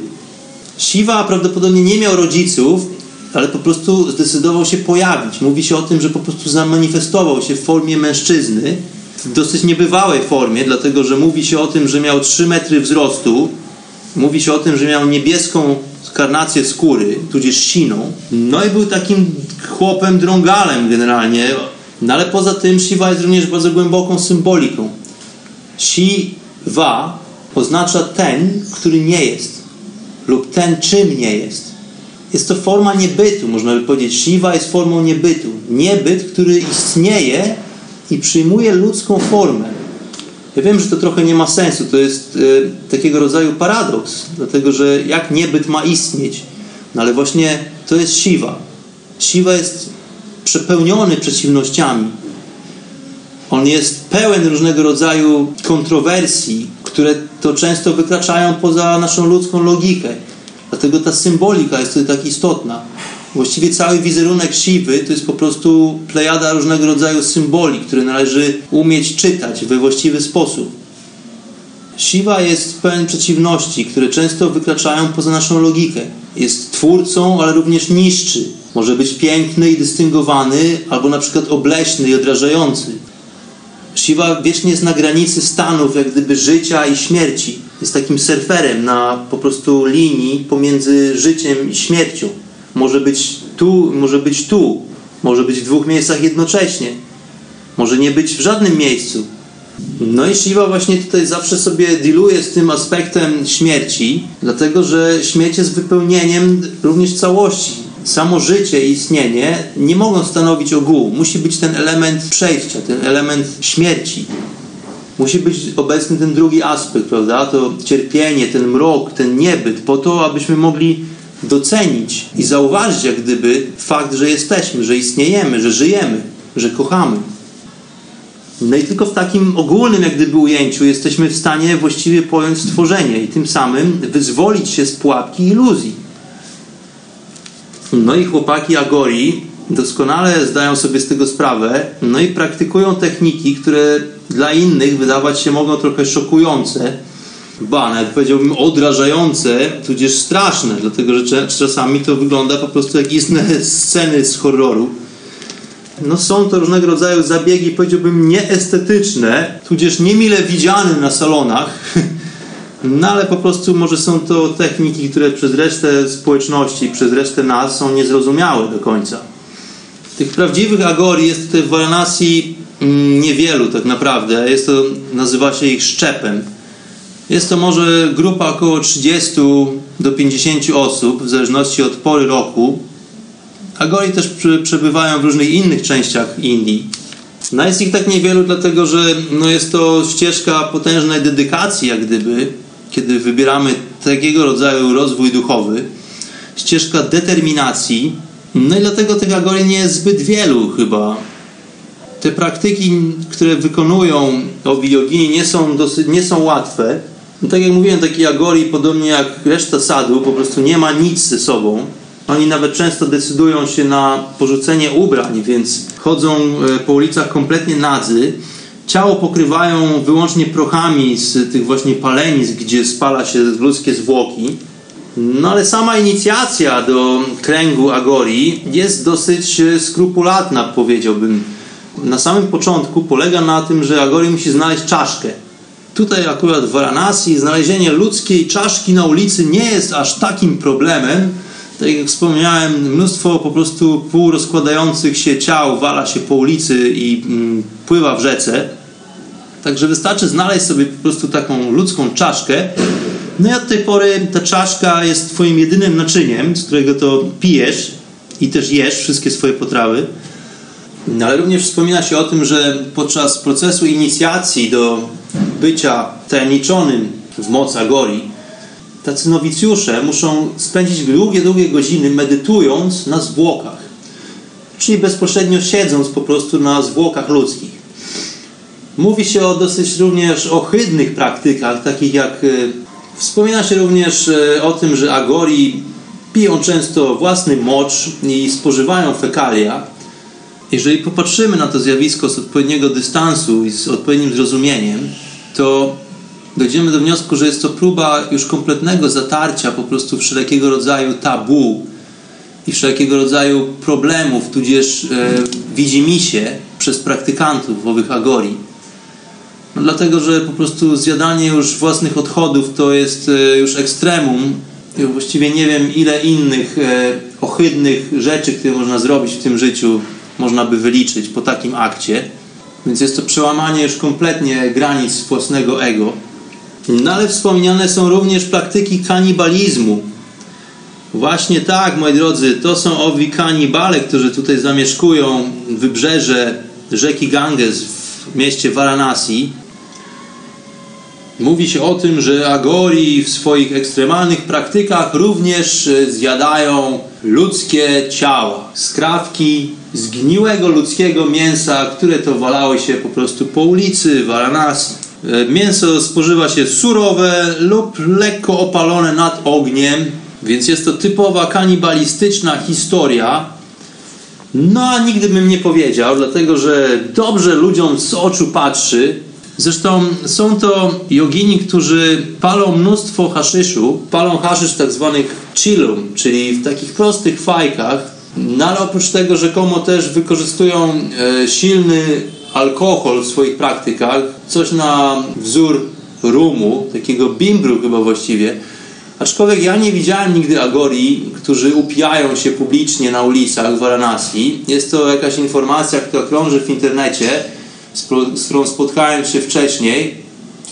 Shiva prawdopodobnie nie miał rodziców, ale po prostu zdecydował się pojawić. Mówi się o tym, że po prostu zamanifestował się w formie mężczyzny, w dosyć niebywałej formie, dlatego że mówi się o tym, że miał 3 metry wzrostu, mówi się o tym, że miał niebieską karnację skóry, tudzież siną. No i był takim chłopem drągalem generalnie. No ale poza tym Shiva jest również bardzo głęboką symboliką. Shiva oznacza ten, który nie jest lub ten, czym nie jest. Jest to forma niebytu, można by powiedzieć. Shiva jest formą niebytu. Niebyt, który istnieje i przyjmuje ludzką formę. Ja wiem, że to trochę nie ma sensu, to jest e, takiego rodzaju paradoks, dlatego że jak niebyt ma istnieć? No ale właśnie to jest siwa. Siwa jest przepełniony przeciwnościami. On jest pełen różnego rodzaju kontrowersji, które to często wykraczają poza naszą ludzką logikę. Dlatego ta symbolika jest tutaj tak istotna. Właściwie cały wizerunek siwy to jest po prostu plejada różnego rodzaju symboli, które należy umieć czytać we właściwy sposób. Siwa jest pełen przeciwności, które często wykraczają poza naszą logikę. Jest twórcą, ale również niszczy. Może być piękny i dystyngowany, albo na przykład obleśny i odrażający. Siwa wiecznie jest na granicy stanów, jak gdyby życia i śmierci. Jest takim surferem na po prostu linii pomiędzy życiem i śmiercią. Może być tu, może być tu, może być w dwóch miejscach jednocześnie, może nie być w żadnym miejscu. No i Shiva właśnie tutaj zawsze sobie dealuje z tym aspektem śmierci, dlatego że śmierć jest wypełnieniem również całości. Samo życie i istnienie nie mogą stanowić ogółu. Musi być ten element przejścia, ten element śmierci. Musi być obecny ten drugi aspekt, prawda? To cierpienie, ten mrok, ten niebyt, po to, abyśmy mogli docenić i zauważyć jak gdyby fakt, że jesteśmy, że istniejemy, że żyjemy, że kochamy. No i tylko w takim ogólnym jak gdyby ujęciu jesteśmy w stanie właściwie pojąć stworzenie i tym samym wyzwolić się z pułapki iluzji. No i chłopaki Agori doskonale zdają sobie z tego sprawę, no i praktykują techniki, które dla innych wydawać się mogą trochę szokujące, ba, nawet powiedziałbym odrażające, tudzież straszne, dlatego że czasami to wygląda po prostu jak istne sceny z horroru. No są to różnego rodzaju zabiegi, powiedziałbym nieestetyczne, tudzież niemile widziane na salonach, no ale po prostu może są to techniki, które przez resztę społeczności, przez resztę nas są niezrozumiałe do końca. Tych prawdziwych agorii jest tutaj w Varanasi mm, niewielu tak naprawdę. Jest to, nazywa się ich szczepem. Jest to może grupa około 30 do 50 osób, w zależności od pory roku. Agori też przebywają w różnych innych częściach Indii. No jest ich tak niewielu, dlatego że no jest to ścieżka potężnej dedykacji, jak gdyby, kiedy wybieramy takiego rodzaju rozwój duchowy. Ścieżka determinacji. No i dlatego tych agorii nie jest zbyt wielu chyba. Te praktyki, które wykonują obi jogini nie są, dosyć, nie są łatwe no tak jak mówiłem, taki Agori, podobnie jak reszta sadu, po prostu nie ma nic ze sobą. Oni nawet często decydują się na porzucenie ubrań, więc chodzą e, po ulicach kompletnie nadzy. Ciało pokrywają wyłącznie prochami z tych właśnie palenisk, gdzie spala się ludzkie zwłoki. No ale sama inicjacja do kręgu Agori jest dosyć e, skrupulatna, powiedziałbym. Na samym początku polega na tym, że Agori musi znaleźć czaszkę. Tutaj akurat w Varanasi znalezienie ludzkiej czaszki na ulicy nie jest aż takim problemem. Tak jak wspomniałem, mnóstwo po prostu półrozkładających się ciał wala się po ulicy i mm, pływa w rzece. Także wystarczy znaleźć sobie po prostu taką ludzką czaszkę. No i od tej pory ta czaszka jest twoim jedynym naczyniem, z którego to pijesz i też jesz wszystkie swoje potrawy. No, ale również wspomina się o tym, że podczas procesu inicjacji do bycia tajemniczonym w mocy Agori, tacy nowicjusze muszą spędzić długie, długie godziny medytując na zwłokach. Czyli bezpośrednio siedząc po prostu na zwłokach ludzkich. Mówi się o dosyć również ohydnych praktykach, takich jak e, wspomina się również e, o tym, że Agori piją często własny mocz i spożywają fekalia. Jeżeli popatrzymy na to zjawisko z odpowiedniego dystansu i z odpowiednim zrozumieniem, to dojdziemy do wniosku, że jest to próba już kompletnego zatarcia po prostu wszelkiego rodzaju tabu i wszelkiego rodzaju problemów, tudzież e, się przez praktykantów w owych agorii. No, dlatego, że po prostu zjadanie już własnych odchodów to jest e, już ekstremum. Właściwie nie wiem, ile innych e, ohydnych rzeczy, które można zrobić w tym życiu, można by wyliczyć po takim akcie. Więc jest to przełamanie już kompletnie granic własnego ego. No ale wspomniane są również praktyki kanibalizmu. Właśnie tak, moi drodzy, to są owi kanibale, którzy tutaj zamieszkują wybrzeże rzeki Ganges w mieście Varanasi. Mówi się o tym, że Agori w swoich ekstremalnych praktykach również zjadają ludzkie ciała, skrawki zgniłego ludzkiego mięsa, które to walały się po prostu po ulicy Varanasi. E, mięso spożywa się surowe lub lekko opalone nad ogniem, więc jest to typowa kanibalistyczna historia. No a nigdy bym nie powiedział, dlatego że dobrze ludziom z oczu patrzy. Zresztą są to jogini, którzy palą mnóstwo haszyszu, palą haszysz tak zwanych chillum, czyli w takich prostych fajkach, no ale oprócz tego rzekomo też wykorzystują e, silny alkohol w swoich praktykach, coś na wzór rumu, takiego bimbru chyba właściwie. Aczkolwiek ja nie widziałem nigdy agorii, którzy upijają się publicznie na ulicach w Varanasi. Jest to jakaś informacja, która krąży w internecie, z którą spotkałem się wcześniej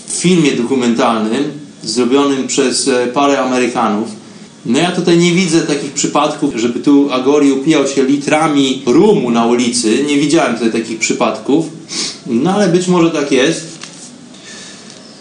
w filmie dokumentalnym zrobionym przez e, parę Amerykanów. No ja tutaj nie widzę takich przypadków, żeby tu Agori upijał się litrami rumu na ulicy. Nie widziałem tutaj takich przypadków. No ale być może tak jest.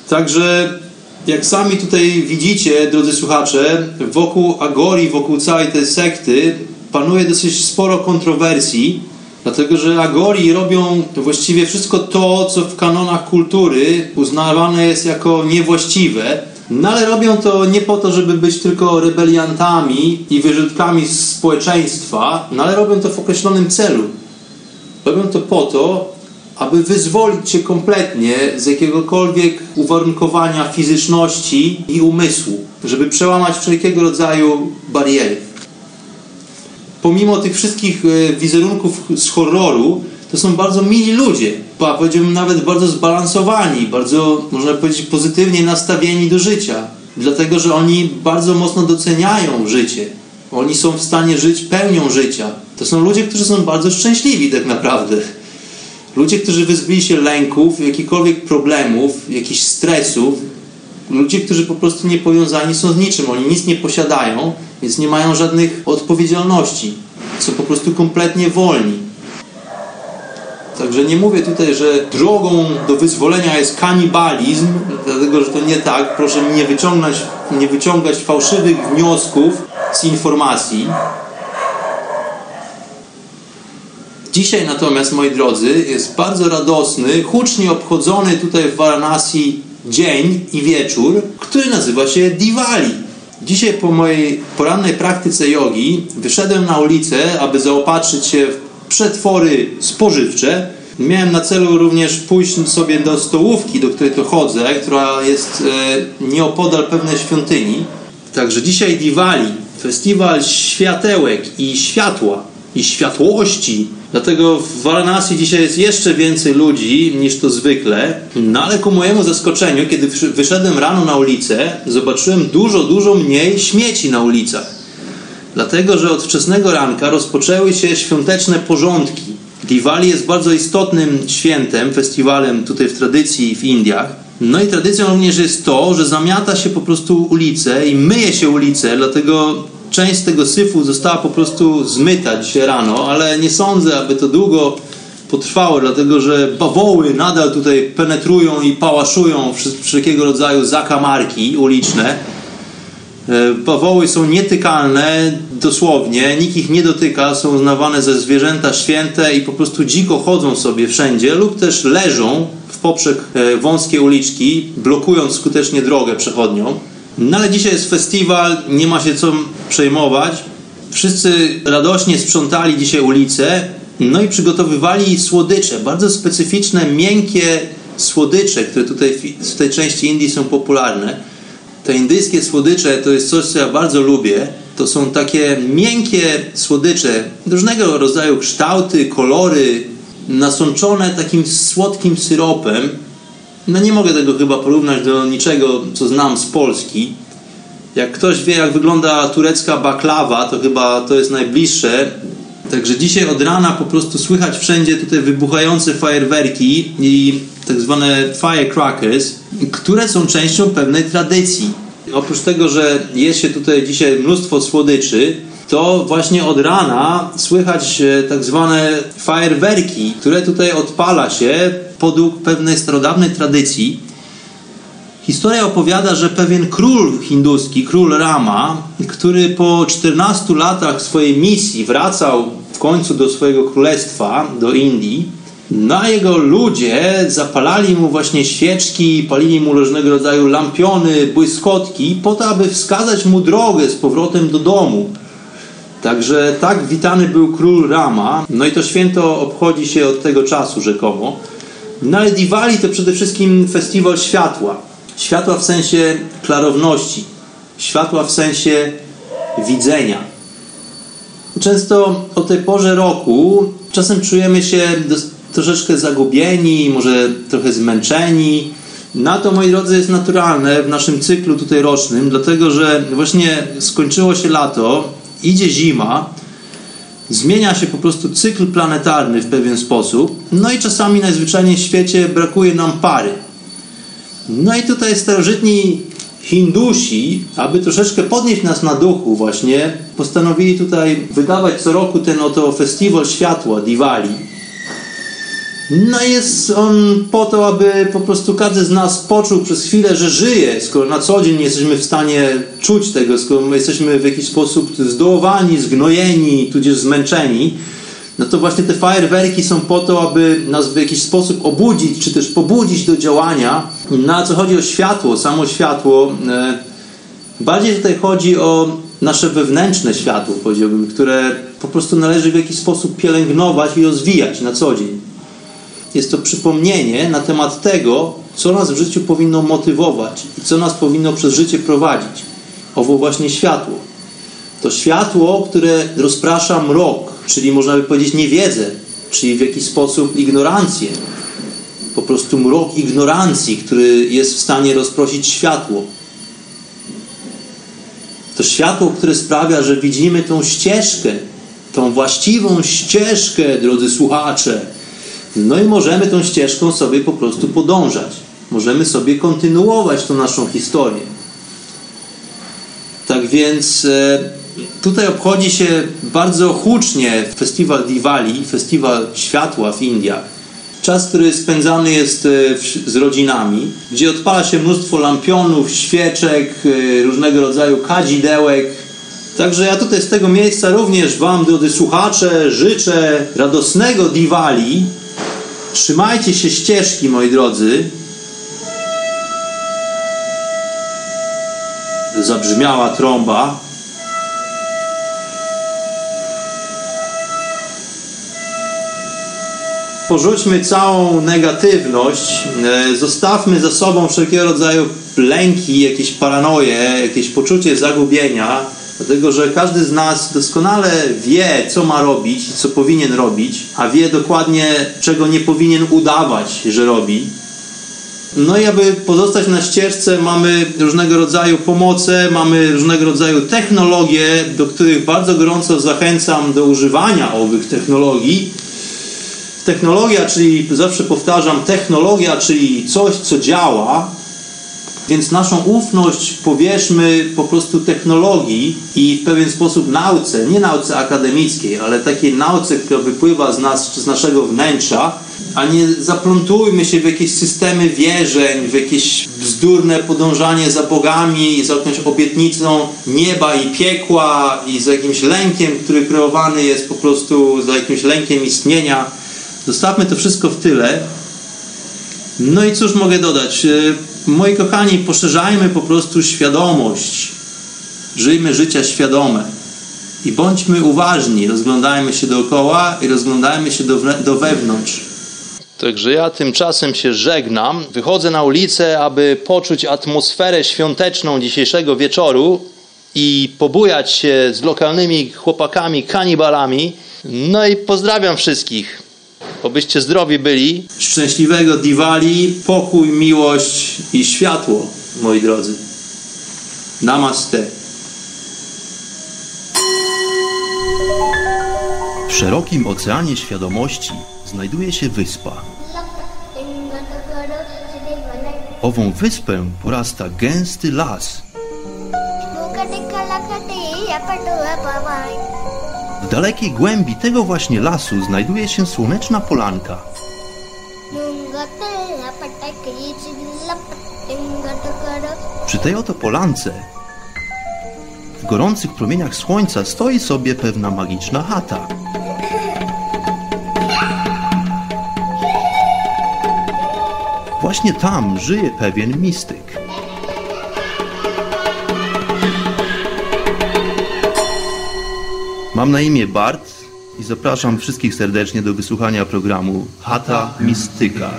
Także jak sami tutaj widzicie, drodzy słuchacze, wokół Agori, wokół całej tej sekty panuje dosyć sporo kontrowersji, dlatego że Agori robią właściwie wszystko to, co w kanonach kultury uznawane jest jako niewłaściwe no ale robią to nie po to, żeby być tylko rebeliantami i wyrzutkami społeczeństwa, no ale robią to w określonym celu. Robią to po to, aby wyzwolić cię kompletnie z jakiegokolwiek uwarunkowania fizyczności i umysłu, żeby przełamać wszelkiego rodzaju bariery. Pomimo tych wszystkich e, wizerunków z horroru, to są bardzo mili ludzie, a powiedziałbym nawet bardzo zbalansowani, bardzo, można powiedzieć, pozytywnie nastawieni do życia, dlatego że oni bardzo mocno doceniają życie. Oni są w stanie żyć pełnią życia. To są ludzie, którzy są bardzo szczęśliwi tak naprawdę. Ludzie, którzy wyzbyli się lęków, jakichkolwiek problemów, jakichś stresów. Ludzie, którzy po prostu nie powiązani są z niczym. Oni nic nie posiadają, więc nie mają żadnych odpowiedzialności. Są po prostu kompletnie wolni. Także nie mówię tutaj, że drogą do wyzwolenia jest kanibalizm, dlatego że to nie tak. Proszę nie wyciągać, nie wyciągać fałszywych wniosków z informacji. Dzisiaj natomiast, moi drodzy, jest bardzo radosny, hucznie obchodzony tutaj w Varanasi dzień i wieczór, który nazywa się Diwali. Dzisiaj po mojej porannej praktyce jogi wyszedłem na ulicę, aby zaopatrzyć się w przetwory spożywcze. Miałem na celu również pójść sobie do stołówki, do której to chodzę, która jest e, nieopodal pewnej świątyni. Także dzisiaj Diwali, festiwal światełek i światła i światłości. Dlatego w Varanasi dzisiaj jest jeszcze więcej ludzi niż to zwykle. No ale ku mojemu zaskoczeniu, kiedy wyszedłem rano na ulicę, zobaczyłem dużo, dużo mniej śmieci na ulicach. Dlatego, że od wczesnego ranka rozpoczęły się świąteczne porządki. Diwali jest bardzo istotnym świętem, festiwalem tutaj w tradycji w Indiach. No i tradycją również jest to, że zamiata się po prostu ulice i myje się ulice, dlatego część z tego syfu została po prostu zmyta dzisiaj rano, ale nie sądzę, aby to długo potrwało, dlatego że bawoły nadal tutaj penetrują i pałaszują wszelkiego rodzaju zakamarki uliczne. E, bawoły są nietykalne, dosłownie, nikt ich nie dotyka, są uznawane za zwierzęta święte i po prostu dziko chodzą sobie wszędzie lub też leżą w poprzek e, wąskie uliczki, blokując skutecznie drogę przechodniom. No ale dzisiaj jest festiwal, nie ma się co przejmować. Wszyscy radośnie sprzątali dzisiaj ulice, no i przygotowywali słodycze, bardzo specyficzne, miękkie słodycze, które tutaj w tej części Indii są popularne. Te indyjskie słodycze to jest coś, co ja bardzo lubię. To są takie miękkie słodycze, różnego rodzaju kształty, kolory, nasączone takim słodkim syropem no nie mogę tego chyba porównać do niczego, co znam z Polski. Jak ktoś wie, jak wygląda turecka baklawa, to chyba to jest najbliższe. Także dzisiaj od rana po prostu słychać wszędzie tutaj wybuchające fajerwerki i tak zwane firecrackers, które są częścią pewnej tradycji. Oprócz tego, że jest się tutaj dzisiaj mnóstwo słodyczy, to właśnie od rana słychać tak zwane fajerwerki, które tutaj odpala się podług pewnej starodawnej tradycji. Historia opowiada, że pewien król hinduski, król Rama, który po 14 latach swojej misji wracał w końcu do swojego królestwa, do Indii, no jego ludzie zapalali mu właśnie świeczki, palili mu różnego rodzaju lampiony, błyskotki, po to, aby wskazać mu drogę z powrotem do domu. Także tak witany był król Rama. No i to święto obchodzi się od tego czasu rzekomo. No ale Diwali to przede wszystkim festiwal światła. Światła w sensie klarowności. Światła w sensie widzenia. Często o tej porze roku czasem czujemy się troszeczkę zagubieni, może trochę zmęczeni. Na to, moi drodzy, jest naturalne w naszym cyklu tutaj rocznym, dlatego że właśnie skończyło się lato, idzie zima, zmienia się po prostu cykl planetarny w pewien sposób, no i czasami najzwyczajniej w świecie brakuje nam pary. No i tutaj starożytni Hindusi, aby troszeczkę podnieść nas na duchu właśnie, postanowili tutaj wydawać co roku ten oto festiwal światła, Diwali no jest on po to, aby po prostu każdy z nas poczuł przez chwilę, że żyje, skoro na co dzień nie jesteśmy w stanie czuć tego, skoro my jesteśmy w jakiś sposób zdołowani, zgnojeni, tudzież zmęczeni, no to właśnie te fajerwerki są po to, aby nas w jakiś sposób obudzić, czy też pobudzić do działania. Na co chodzi o światło, samo światło, e, bardziej tutaj chodzi o nasze wewnętrzne światło, powiedziałbym, które po prostu należy w jakiś sposób pielęgnować i rozwijać na co dzień. Jest to przypomnienie na temat tego, co nas w życiu powinno motywować i co nas powinno przez życie prowadzić. Owo właśnie światło. To światło, które rozprasza mrok, czyli można by powiedzieć niewiedzę, czyli w jakiś sposób ignorancję. Po prostu mrok ignorancji, który jest w stanie rozprosić światło. To światło, które sprawia, że widzimy tą ścieżkę, tą właściwą ścieżkę, drodzy słuchacze. No i możemy tą ścieżką sobie po prostu podążać. Możemy sobie kontynuować tą naszą historię. Tak więc e, tutaj obchodzi się bardzo hucznie festiwal Diwali, festiwal światła w Indiach. Czas, który spędzany jest e, z rodzinami, gdzie odpala się mnóstwo lampionów, świeczek, e, różnego rodzaju kadzidełek. Także ja tutaj z tego miejsca również Wam, drodzy słuchacze, życzę radosnego Diwali. Trzymajcie się ścieżki, moi drodzy. Zabrzmiała trąba. porzućmy całą negatywność, e, zostawmy za sobą wszelkiego rodzaju lęki, jakieś paranoje, jakieś poczucie zagubienia, dlatego że każdy z nas doskonale wie, co ma robić, co powinien robić, a wie dokładnie, czego nie powinien udawać, że robi. No i aby pozostać na ścieżce, mamy różnego rodzaju pomoce, mamy różnego rodzaju technologie, do których bardzo gorąco zachęcam do używania owych technologii Technologia, czyli zawsze powtarzam, technologia, czyli coś, co działa, więc naszą ufność powierzmy po prostu technologii i w pewien sposób nauce, nie nauce akademickiej, ale takiej nauce, która wypływa z nas, z naszego wnętrza, a nie zaplątujmy się w jakieś systemy wierzeń, w jakieś bzdurne podążanie za bogami, za jakąś obietnicą nieba i piekła i za jakimś lękiem, który kreowany jest po prostu za jakimś lękiem istnienia. Zostawmy to wszystko w tyle. No i cóż mogę dodać? Moi kochani, poszerzajmy po prostu świadomość. Żyjmy życia świadome. I bądźmy uważni, rozglądajmy się dookoła i rozglądajmy się do, do wewnątrz. Także ja tymczasem się żegnam. Wychodzę na ulicę, aby poczuć atmosferę świąteczną dzisiejszego wieczoru i pobujać się z lokalnymi chłopakami, kanibalami. No i pozdrawiam wszystkich. Obyście zdrowi byli. Szczęśliwego Diwali, pokój, miłość i światło, moi drodzy. Namaste. W szerokim oceanie świadomości znajduje się wyspa. Ową wyspę porasta gęsty las. W dalekiej głębi tego właśnie lasu znajduje się słoneczna polanka. Przy tej oto polance w gorących promieniach słońca stoi sobie pewna magiczna chata. Właśnie tam żyje pewien mistyk. Mam na imię Bart i zapraszam wszystkich serdecznie do wysłuchania programu Hata Mistyka.